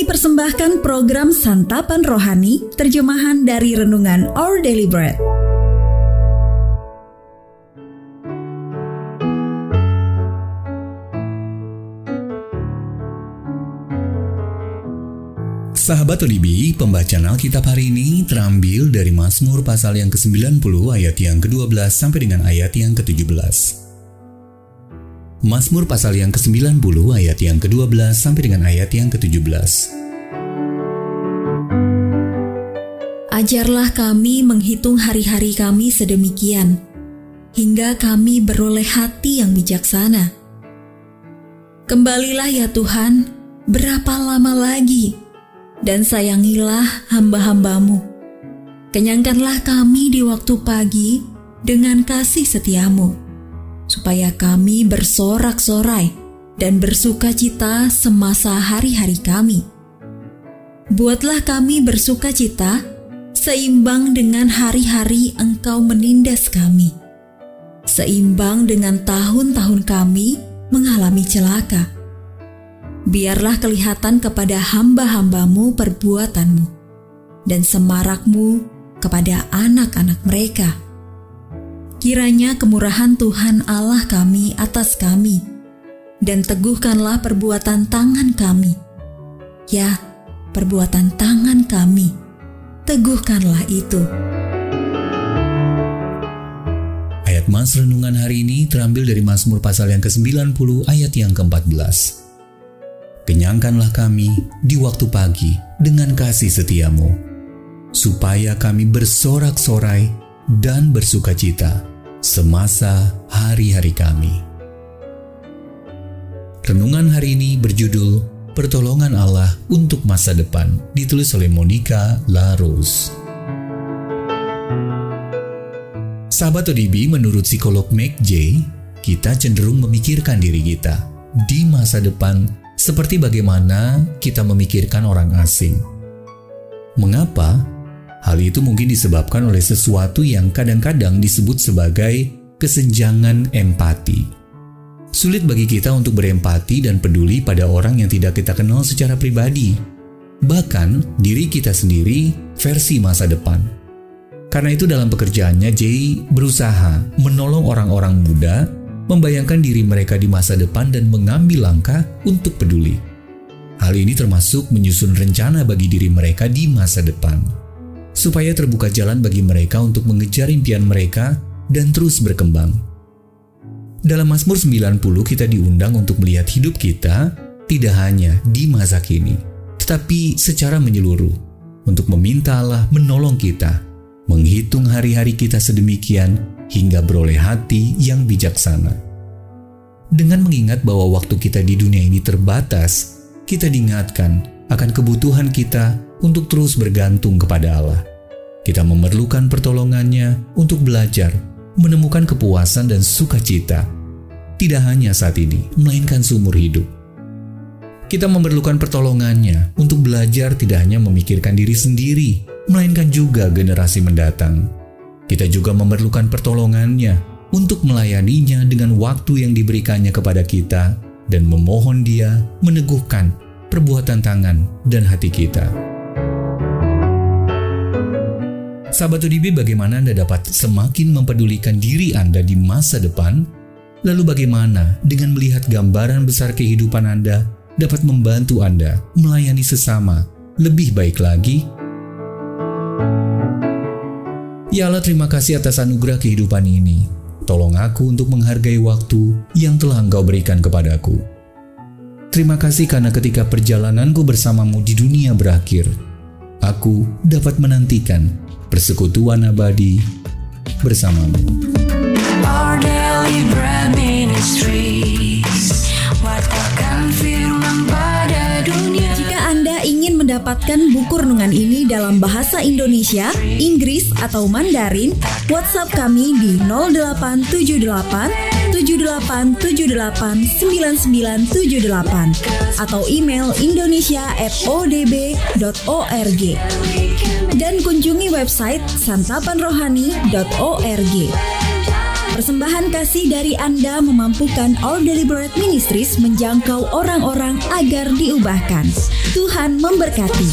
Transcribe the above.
Kami persembahkan program Santapan Rohani, terjemahan dari Renungan Our Daily Bread. Sahabat ODB, pembacaan Alkitab hari ini terambil dari Mazmur pasal yang ke-90 ayat yang ke-12 sampai dengan ayat yang ke-17. Mazmur pasal yang ke-90 ayat yang ke-12 sampai dengan ayat yang ke-17. Ajarlah kami menghitung hari-hari kami sedemikian, hingga kami beroleh hati yang bijaksana. Kembalilah ya Tuhan, berapa lama lagi? dan sayangilah hamba-hambamu. Kenyangkanlah kami di waktu pagi dengan kasih setiamu, supaya kami bersorak-sorai dan bersuka cita semasa hari-hari kami. Buatlah kami bersuka cita seimbang dengan hari-hari engkau menindas kami, seimbang dengan tahun-tahun kami mengalami celaka biarlah kelihatan kepada hamba-hambamu perbuatanmu, dan semarakmu kepada anak-anak mereka. Kiranya kemurahan Tuhan Allah kami atas kami, dan teguhkanlah perbuatan tangan kami. Ya, perbuatan tangan kami, teguhkanlah itu. Ayat Mas Renungan hari ini terambil dari Mazmur pasal yang ke-90 ayat yang ke-14. Kenyangkanlah kami di waktu pagi dengan kasih setiamu, supaya kami bersorak-sorai dan bersuka cita semasa hari-hari kami. Renungan hari ini berjudul Pertolongan Allah untuk Masa Depan, ditulis oleh Monica Larus. Sahabat ODB, menurut psikolog Meg J, kita cenderung memikirkan diri kita di masa depan seperti bagaimana kita memikirkan orang asing. Mengapa? Hal itu mungkin disebabkan oleh sesuatu yang kadang-kadang disebut sebagai kesenjangan empati. Sulit bagi kita untuk berempati dan peduli pada orang yang tidak kita kenal secara pribadi, bahkan diri kita sendiri versi masa depan. Karena itu dalam pekerjaannya Jay berusaha menolong orang-orang muda membayangkan diri mereka di masa depan dan mengambil langkah untuk peduli. Hal ini termasuk menyusun rencana bagi diri mereka di masa depan, supaya terbuka jalan bagi mereka untuk mengejar impian mereka dan terus berkembang. Dalam Mazmur 90 kita diundang untuk melihat hidup kita tidak hanya di masa kini, tetapi secara menyeluruh untuk meminta Allah menolong kita, menghitung hari-hari kita sedemikian hingga beroleh hati yang bijaksana. Dengan mengingat bahwa waktu kita di dunia ini terbatas, kita diingatkan akan kebutuhan kita untuk terus bergantung kepada Allah. Kita memerlukan pertolongannya untuk belajar, menemukan kepuasan dan sukacita. Tidak hanya saat ini, melainkan seumur hidup. Kita memerlukan pertolongannya untuk belajar tidak hanya memikirkan diri sendiri, melainkan juga generasi mendatang. Kita juga memerlukan pertolongannya untuk melayaninya dengan waktu yang diberikannya kepada kita dan memohon dia meneguhkan perbuatan tangan dan hati kita. Sahabat UDB, bagaimana Anda dapat semakin mempedulikan diri Anda di masa depan? Lalu bagaimana dengan melihat gambaran besar kehidupan Anda dapat membantu Anda melayani sesama lebih baik lagi? Ya Allah terima kasih atas anugerah kehidupan ini. Tolong aku untuk menghargai waktu yang telah engkau berikan kepadaku. Terima kasih karena ketika perjalananku bersamamu di dunia berakhir, aku dapat menantikan persekutuan abadi bersamamu. Our daily bread ministries, what mendapatkan buku renungan ini dalam bahasa Indonesia, Inggris, atau Mandarin, WhatsApp kami di 0878 78789978 atau email indonesia@odb.org dan kunjungi website santapanrohani.org. Persembahan kasih dari Anda memampukan All Deliberate Ministries menjangkau orang-orang agar diubahkan. Tuhan memberkati.